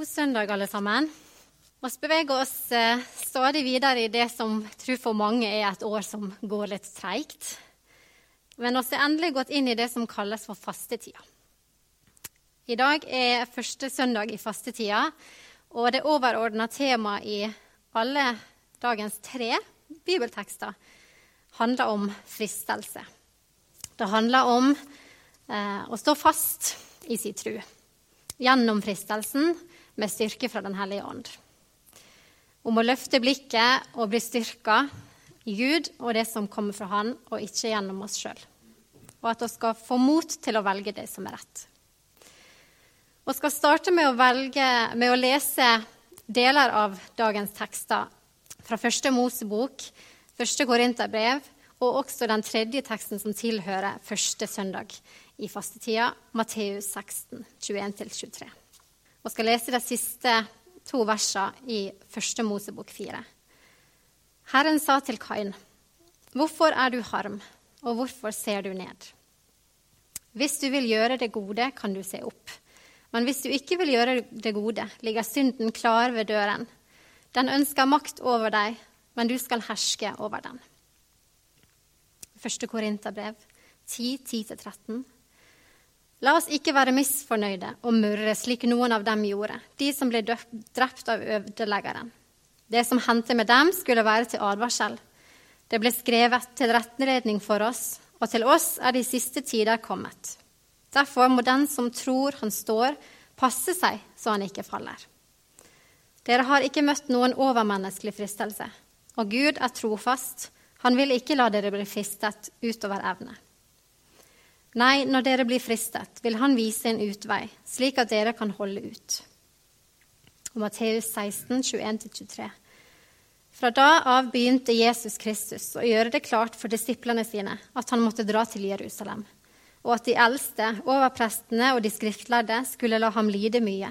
God søndag, alle sammen. Vi beveger oss eh, stadig videre i det som tror for mange er et år som går litt treigt. Men vi har endelig gått inn i det som kalles for fastetida. I dag er første søndag i fastetida, og det overordna temaet i alle dagens tre bibeltekster handler om fristelse. Det handler om eh, å stå fast i sin tro gjennom fristelsen med styrke fra Den hellige ånd. Om å løfte blikket og bli styrka i Gud og det som kommer fra Han, og ikke gjennom oss sjøl. Og at vi skal få mot til å velge det som er rett. Vi skal starte med å, velge, med å lese deler av dagens tekster fra første Mosebok, første Korinterbrev og også den tredje teksten som tilhører første søndag i fastetida, Matteus 16, 21-23. Vi skal lese de siste to versene i første Mosebok 4. Herren sa til Kain, Hvorfor er du harm, og hvorfor ser du ned? Hvis du vil gjøre det gode, kan du se opp. Men hvis du ikke vil gjøre det gode, ligger synden klar ved døren. Den ønsker makt over deg, men du skal herske over den. Første Korinterbrev 10, 10-13. La oss ikke være misfornøyde og murre slik noen av dem gjorde, de som ble drept av ødeleggeren. Det som hendte med dem, skulle være til advarsel. Det ble skrevet til rettledning for oss, og til oss er de siste tider kommet. Derfor må den som tror han står, passe seg så han ikke faller. Dere har ikke møtt noen overmenneskelig fristelse, og Gud er trofast. Han vil ikke la dere bli fristet utover evne. Nei, når dere blir fristet, vil han vise en utvei, slik at dere kan holde ut. Og Matteus 16, 21-23. Fra da av begynte Jesus Kristus å gjøre det klart for disiplene sine at han måtte dra til Jerusalem, og at de eldste, overprestene og de skriftlærde skulle la ham lide mye.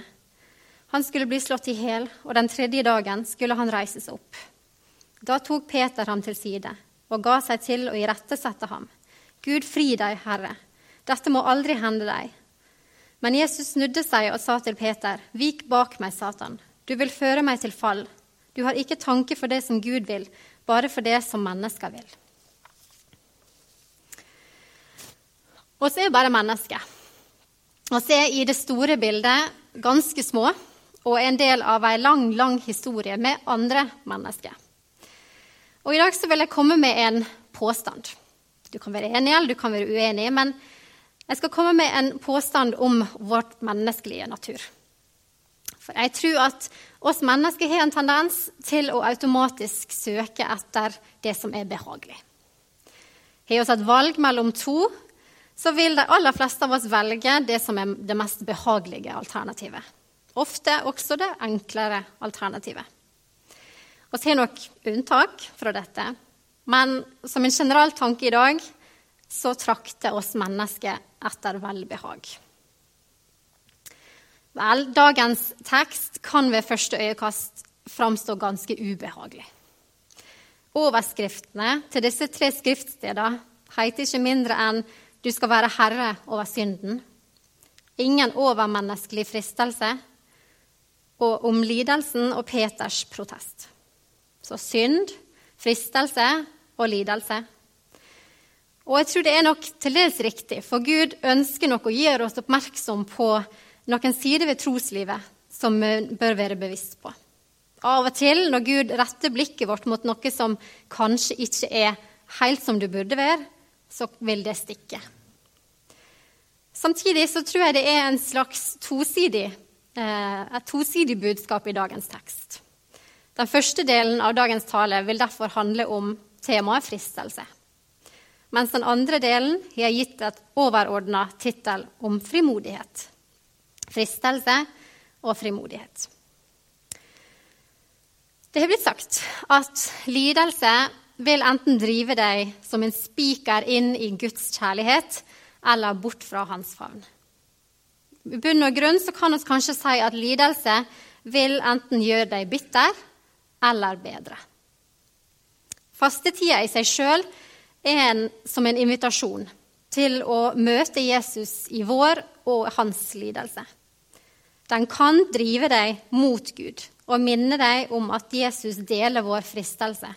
Han skulle bli slått i hjel, og den tredje dagen skulle han reises opp. Da tok Peter ham til side og ga seg til å irettesette ham. Gud fri deg, Herre, dette må aldri hende deg. Men Jesus snudde seg og sa til Peter, Vik bak meg, Satan. Du vil føre meg til fall. Du har ikke tanke for det som Gud vil, bare for det som mennesker vil. Og så er bare mennesker. Og så er i det store bildet ganske små og er en del av ei lang, lang historie med andre mennesker. Og I dag så vil jeg komme med en påstand. Du kan være enig eller du kan være uenig, men jeg skal komme med en påstand om vårt menneskelige natur. For jeg tror at oss mennesker har en tendens til å automatisk søke etter det som er behagelig. Har vi et valg mellom to, så vil de aller fleste av oss velge det som er det mest behagelige alternativet. Ofte også det enklere alternativet. Vi har nok unntak fra dette, men som en generell tanke i dag så trakter oss mennesker etter velbehag. Vel, dagens tekst kan ved første øyekast framstå ganske ubehagelig. Overskriftene til disse tre skriftstedene heter ikke mindre enn 'Du skal være herre over synden', 'Ingen overmenneskelig fristelse' og om lidelsen og Peters protest. Så synd, fristelse og lidelse og jeg tror det er nok til dels riktig, for Gud ønsker nok å gjøre oss oppmerksom på noen sider ved troslivet som vi bør være bevisst på. Av og til, når Gud retter blikket vårt mot noe som kanskje ikke er helt som det burde være, så vil det stikke. Samtidig så tror jeg det er en slags tosidig, eh, et tosidig budskap i dagens tekst. Den første delen av dagens tale vil derfor handle om temaet fristelse mens den andre delen har gitt et overordna tittel om frimodighet. Fristelse og frimodighet. Det har blitt sagt at lidelse vil enten drive deg som en spiker inn i Guds kjærlighet eller bort fra hans favn. I bunn og grunn kan vi kanskje si at lidelse vil enten gjøre deg bitter eller bedre. Fastetida i seg sjøl er en, som en invitasjon til å møte Jesus i vår og hans lidelse. Den kan drive deg mot Gud og minne deg om at Jesus deler vår fristelse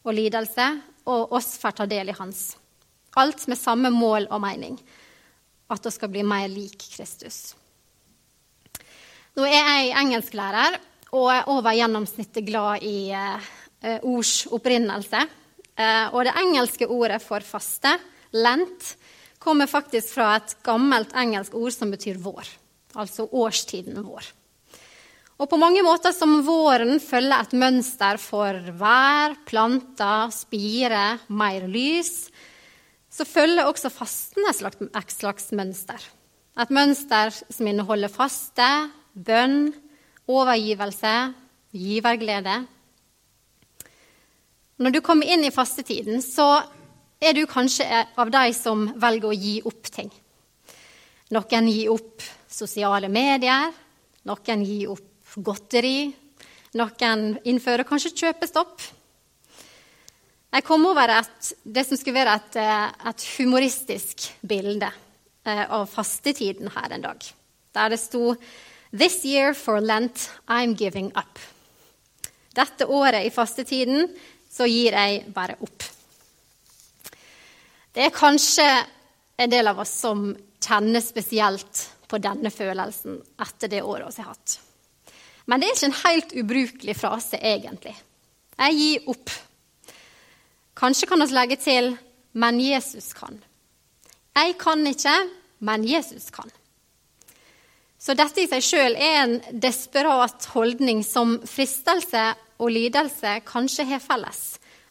og lidelse, og oss får ta del i hans. Alt med samme mål og mening at vi skal bli mer lik Kristus. Nå er jeg engelsklærer og er over gjennomsnittet glad i eh, ords opprinnelse. Eh, og det engelske ordet for faste, lent, kommer faktisk fra et gammelt engelsk ord som betyr vår. Altså årstiden vår. Og på mange måter som våren følger et mønster for vær, planter, spire, mer lys, så følger også fasten et slags, mønster. Et mønster som inneholder faste, bønn, overgivelse, giverglede. Når du kommer inn i fastetiden, så er du kanskje av de som velger å gi opp ting. Noen gir opp sosiale medier, noen gir opp godteri. Noen innfører kanskje kjøpestopp. Jeg kom over et, det som skulle være et, eh, et humoristisk bilde eh, av fastetiden her en dag, der det sto This year for Lent, I'm giving up. Dette året i fastetiden så gir jeg bare opp. Det er kanskje en del av oss som kjenner spesielt på denne følelsen etter det året vi har hatt. Men det er ikke en helt ubrukelig frase, egentlig. Jeg gir opp. Kanskje kan vi legge til 'men Jesus kan'. Jeg kan ikke, men Jesus kan. Så dette i seg sjøl er en desperat holdning som fristelse og lidelse kanskje har felles.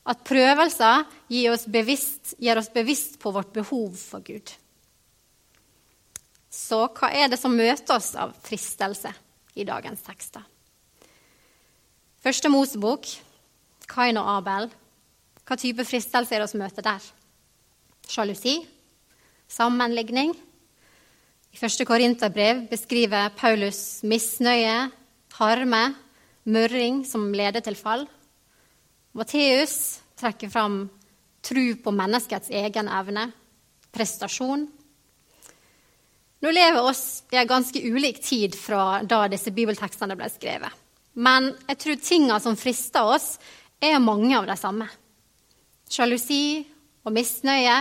At prøvelser gir oss, bevisst, gir oss bevisst på vårt behov for Gud. Så hva er det som møter oss av fristelse? i dagens tekster. Første Mosebok, Kain og Abel. Hva type fristelse er det vi møter der? Sjalusi? Sammenligning? I første Korinterbrev beskriver Paulus misnøye, harme, murring som leder til fall. Matteus trekker fram tru på menneskets egen evne, prestasjon nå lever oss i en ganske ulik tid fra da disse bibeltekstene ble skrevet. Men jeg tror tinga som frister oss, er mange av de samme. Sjalusi og misnøye,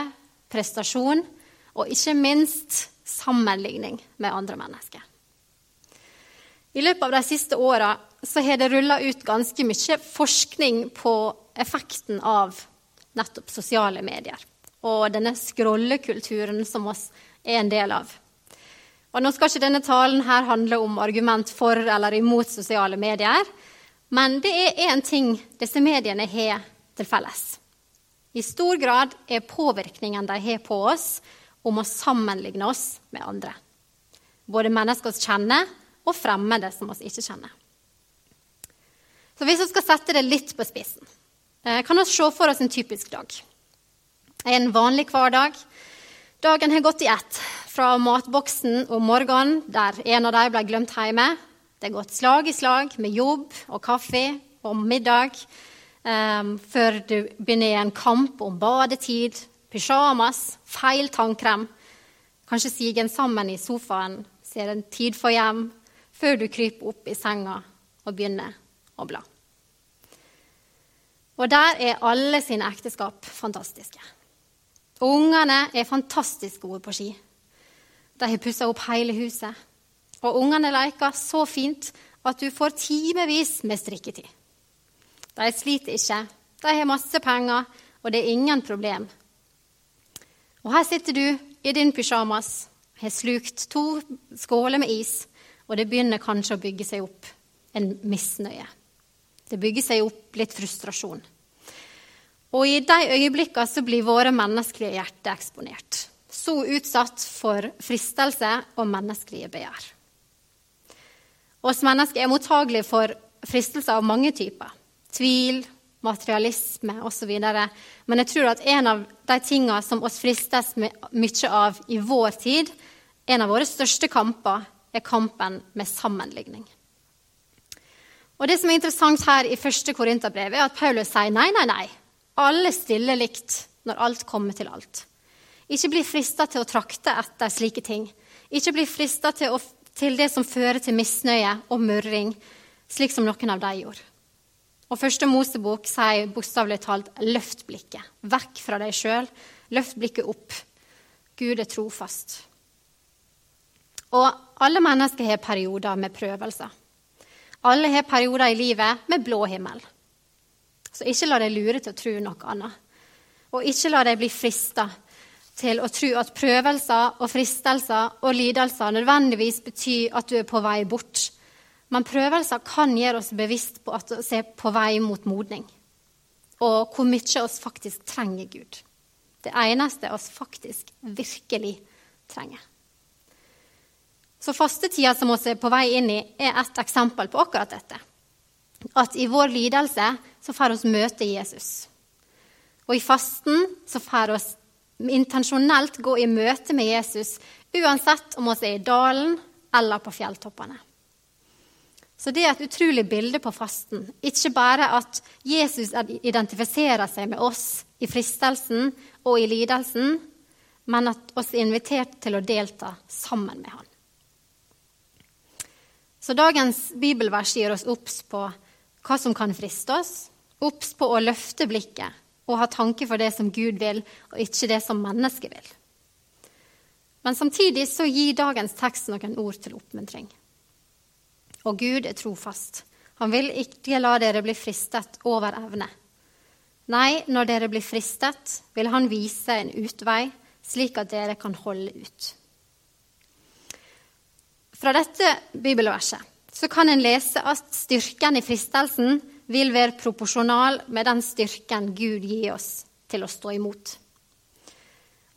prestasjon og ikke minst sammenligning med andre mennesker. I løpet av de siste åra har det rulla ut ganske mye forskning på effekten av nettopp sosiale medier og denne scrollekulturen som oss er en del av. Og nå skal ikke denne talen her handle om argument for eller imot sosiale medier, men det er én ting disse mediene har til felles. I stor grad er påvirkningen de har på oss, om å sammenligne oss med andre. Både mennesker vi kjenner, og fremmede som vi ikke kjenner. Så Hvis vi skal sette det litt på spissen, eh, kan vi se for oss en typisk dag. En vanlig hverdag. Dagen har gått i ett fra matboksen om morgenen, der en av dem ble glemt hjemme. Det har gått slag i slag med jobb og kaffe og middag um, før du begynner en kamp om badetid, pysjamas, feil tannkrem. Kanskje siger en sammen i sofaen, ser en tid for hjem, før du kryper opp i senga og begynner å bla. Og der er alle sine ekteskap fantastiske. Ungene er fantastisk gode på ski. De har pussa opp hele huset. Og ungene leker så fint at du får timevis med strikketid. De sliter ikke, de har masse penger, og det er ingen problem. Og her sitter du i din pysjamas, har slukt to skåler med is, og det begynner kanskje å bygge seg opp en misnøye. Det bygger seg opp litt frustrasjon. Og i de øyeblikkene så blir våre menneskelige hjerter eksponert så utsatt for fristelse og menneskelige begjær. Oss mennesker er mottagelige for fristelser av mange typer. Tvil, materialisme osv. Men jeg tror at en av de tingene som oss fristes mye av i vår tid, en av våre største kamper, er kampen med sammenligning. Og Det som er interessant her i første Korinterbrev, er at Paulus sier nei, nei, nei. Alle stiller likt når alt kommer til alt. Ikke bli frista til å trakte etter slike ting. Ikke bli frista til til det som fører til misnøye og murring, slik som noen av de gjorde. Og Første Mosebok sier bokstavelig talt 'løft blikket'. Vekk fra deg sjøl. Løft blikket opp. Gud er trofast. Og alle mennesker har perioder med prøvelser. Alle har perioder i livet med blå himmel. Så ikke la deg lure til å tro noe annet. Og ikke la deg bli frista til å tro at prøvelser og fristelser og lidelser nødvendigvis betyr at du er på vei bort men prøvelser kan gjøre oss bevisst på at vi er på vei mot modning, og hvor mye oss faktisk trenger Gud. Det eneste oss faktisk virkelig trenger. Så fastetida som vi er på vei inn i, er et eksempel på akkurat dette. At i vår lidelse så får vi møte Jesus. Og i fasten så får vi intensjonelt gå i møte med Jesus, uansett om vi er i dalen eller på fjelltoppene. Så det er et utrolig bilde på fasten. Ikke bare at Jesus identifiserer seg med oss i fristelsen og i lidelsen, men at oss er invitert til å delta sammen med han. Så dagens bibelvers gir oss obs på hva som kan friste oss, obs på å løfte blikket og ha tanke for det som Gud vil, og ikke det som mennesket vil. Men samtidig så gir dagens tekst noen ord til oppmuntring. Og Gud er trofast. Han vil ikke la dere bli fristet over evne. Nei, når dere blir fristet, vil han vise en utvei, slik at dere kan holde ut. Fra dette bibelverset så kan en lese at styrken i fristelsen vil være proporsjonal med den styrken Gud gir oss til å stå imot.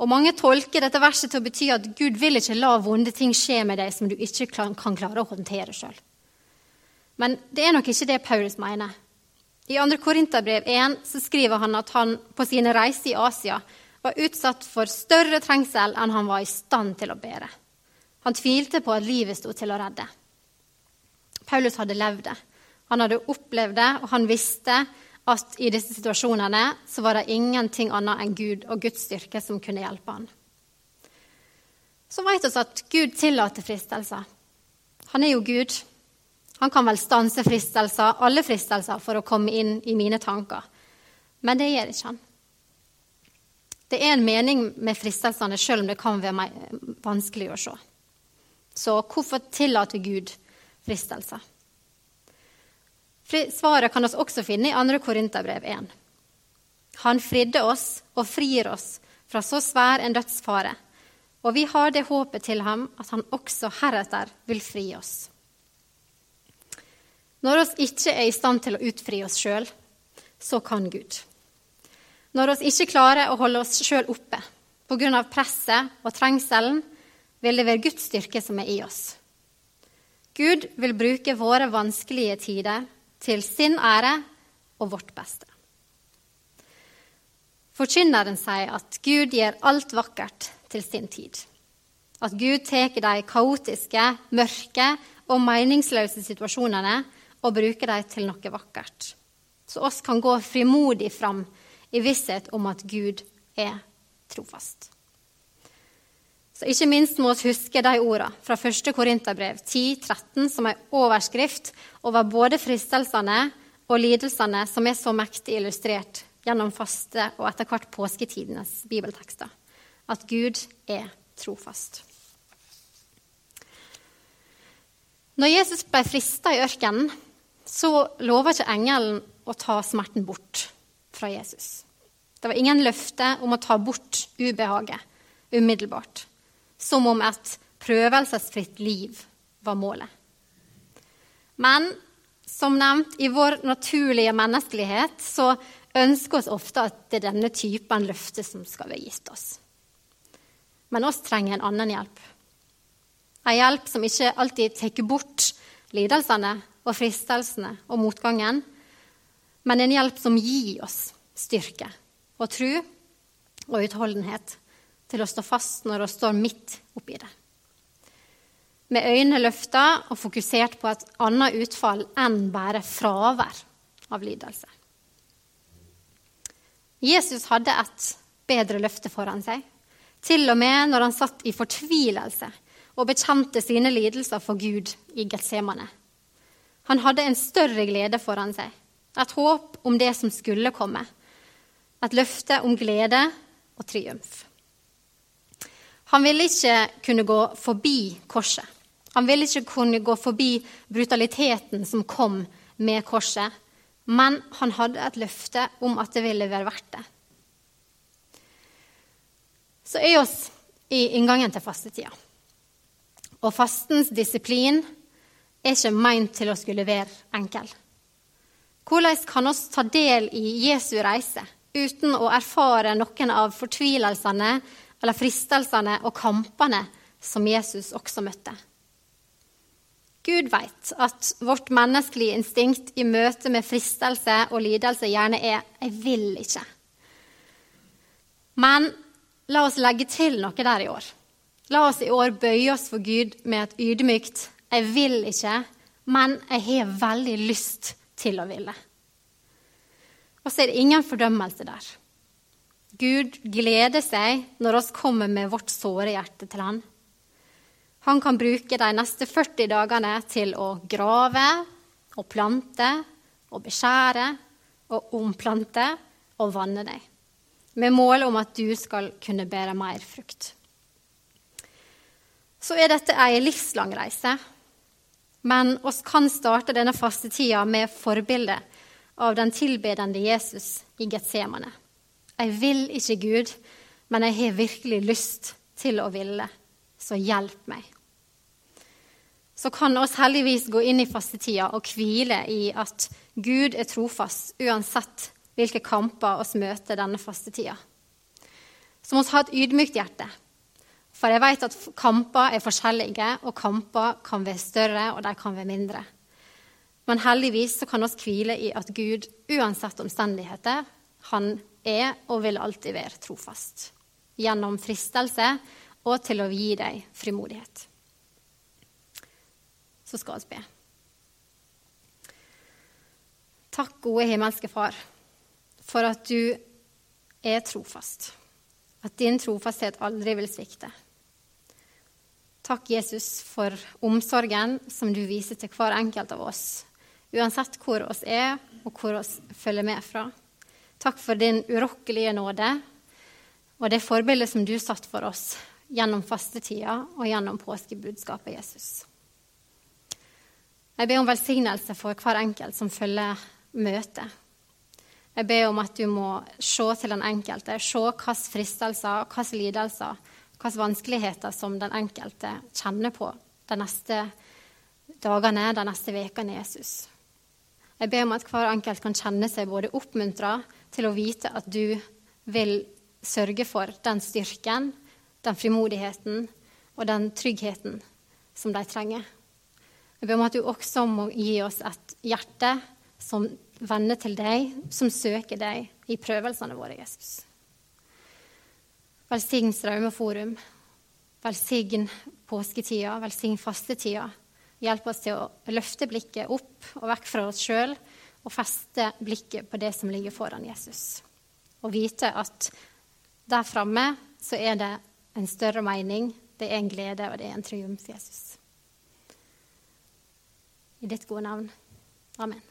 Og Mange tolker dette verset til å bety at Gud vil ikke la vonde ting skje med deg som du ikke kan klare å håndtere sjøl. Men det er nok ikke det Paulus mener. I 2. Korinterbrev 1 skriver han at han på sine reiser i Asia var utsatt for større trengsel enn han var i stand til å bære. Han tvilte på at livet sto til å redde. Paulus hadde levd det. Han hadde opplevd det, og han visste at i disse situasjonene så var det ingenting annet enn Gud og Guds styrke som kunne hjelpe han. Så vet vi at Gud tillater fristelser. Han er jo Gud, han kan vel stanse fristelser, alle fristelser, for å komme inn i mine tanker. Men det gjør ikke han. Det er en mening med fristelsene, selv om det kan være vanskelig å se. Så hvorfor tillater Gud fristelser? Svaret kan vi også finne i 2. Korinterbrev 1. Han fridde oss og frir oss fra så svær en dødsfare, og vi har det håpet til ham at han også heretter vil fri oss. Når vi ikke er i stand til å utfri oss sjøl, så kan Gud. Når vi ikke klarer å holde oss sjøl oppe pga. presset og trengselen, vil det være Guds styrke som er i oss. Gud vil bruke våre vanskelige tider til sin ære og vårt beste. Forkynneren sier at Gud gjør alt vakkert til sin tid. At Gud tar de kaotiske, mørke og meningsløse situasjonene og bruker dem til noe vakkert. Så oss kan gå frimodig fram i visshet om at Gud er trofast. Så Ikke minst må vi huske de ordene fra 1. Korinterbrev 10-13 som en overskrift over både fristelsene og lidelsene som er så mektig illustrert gjennom faste og etter hvert påsketidenes bibeltekster. At Gud er trofast. Når Jesus ble frista i ørkenen, så lover ikke engelen å ta smerten bort fra Jesus. Det var ingen løfte om å ta bort ubehaget umiddelbart, som om et prøvelsesfritt liv var målet. Men som nevnt, i vår naturlige menneskelighet så ønsker oss ofte at det er denne typen løfte som skal være gitt oss. Men oss trenger en annen hjelp. En hjelp som ikke alltid tar bort lidelsene, og fristelsene og motgangen, men en hjelp som gir oss styrke og tro og utholdenhet til å stå fast når vi står midt oppi det. Med øynene løfta og fokusert på et annet utfall enn bare fravær av lidelse. Jesus hadde et bedre løfte foran seg, til og med når han satt i fortvilelse og bekjente sine lidelser for Gud i Getsemane. Han hadde en større glede foran seg, et håp om det som skulle komme, et løfte om glede og triumf. Han ville ikke kunne gå forbi korset. Han ville ikke kunne gå forbi brutaliteten som kom med korset, men han hadde et løfte om at det ville være verdt det. Så er oss i inngangen til fastetida. Og fastens disiplin er ikke meint til å skulle være enkel. Hvordan kan oss ta del i Jesu reise uten å erfare noen av fortvilelsene eller fristelsene og kampene som Jesus også møtte? Gud vet at vårt menneskelige instinkt i møte med fristelse og lidelse gjerne er 'jeg vil ikke'. Men la oss legge til noe der i år. La oss i år bøye oss for Gud med et ydmykt 'jeg vil ikke', men jeg har veldig lyst til å ville. Og så er det ingen fordømmelse der. Gud gleder seg når oss kommer med vårt såre hjerte til Han. Han kan bruke de neste 40 dagene til å grave og plante og beskjære og omplante og vanne deg, med mål om at du skal kunne bære mer frukt. Så er dette ei livslang reise, men oss kan starte denne fastetida med forbildet av den tilbedende Jesus i Getsemane. Jeg vil ikke Gud, men jeg har virkelig lyst til å ville så hjelp meg. Så kan oss heldigvis gå inn i fastetida og hvile i at Gud er trofast uansett hvilke kamper oss møter denne fastetida. Så må vi ha et ydmykt hjerte. For jeg vet at kamper er forskjellige, og kamper kan være større, og de kan være mindre. Men heldigvis så kan vi hvile i at Gud, uansett omstendigheter, han er og vil alltid være trofast. Gjennom fristelse og til å gi deg frimodighet. Så skal vi be. Takk, gode himmelske Far, for at du er trofast. At din trofasthet aldri vil svikte. Takk, Jesus, for omsorgen som du viser til hver enkelt av oss, uansett hvor oss er, og hvor oss følger med fra. Takk for din urokkelige nåde og det forbildet som du satt for oss gjennom fastetida og gjennom påskebudskapet Jesus. Jeg ber om velsignelse for hver enkelt som følger møtet. Jeg ber om at du må se til den enkelte, se hvilke fristelser, hvilke lidelser, hvilke vanskeligheter som den enkelte kjenner på de neste dagene, de neste ukene, Jesus. Jeg ber om at hver enkelt kan kjenne seg både oppmuntra til å vite at du vil sørge for den styrken, den frimodigheten og den tryggheten som de trenger. Jeg ber om at du også må gi oss et hjerte som vender til deg, som søker deg i prøvelsene våre, Jesus. Velsign Straumeforum. Velsign påsketida, velsign fastetida. Hjelp oss til å løfte blikket opp og vekk fra oss sjøl og feste blikket på det som ligger foran Jesus. Og vite at der framme så er det en større mening, det er en glede, og det er en triumf, Jesus. I ditt gode navn. Amen.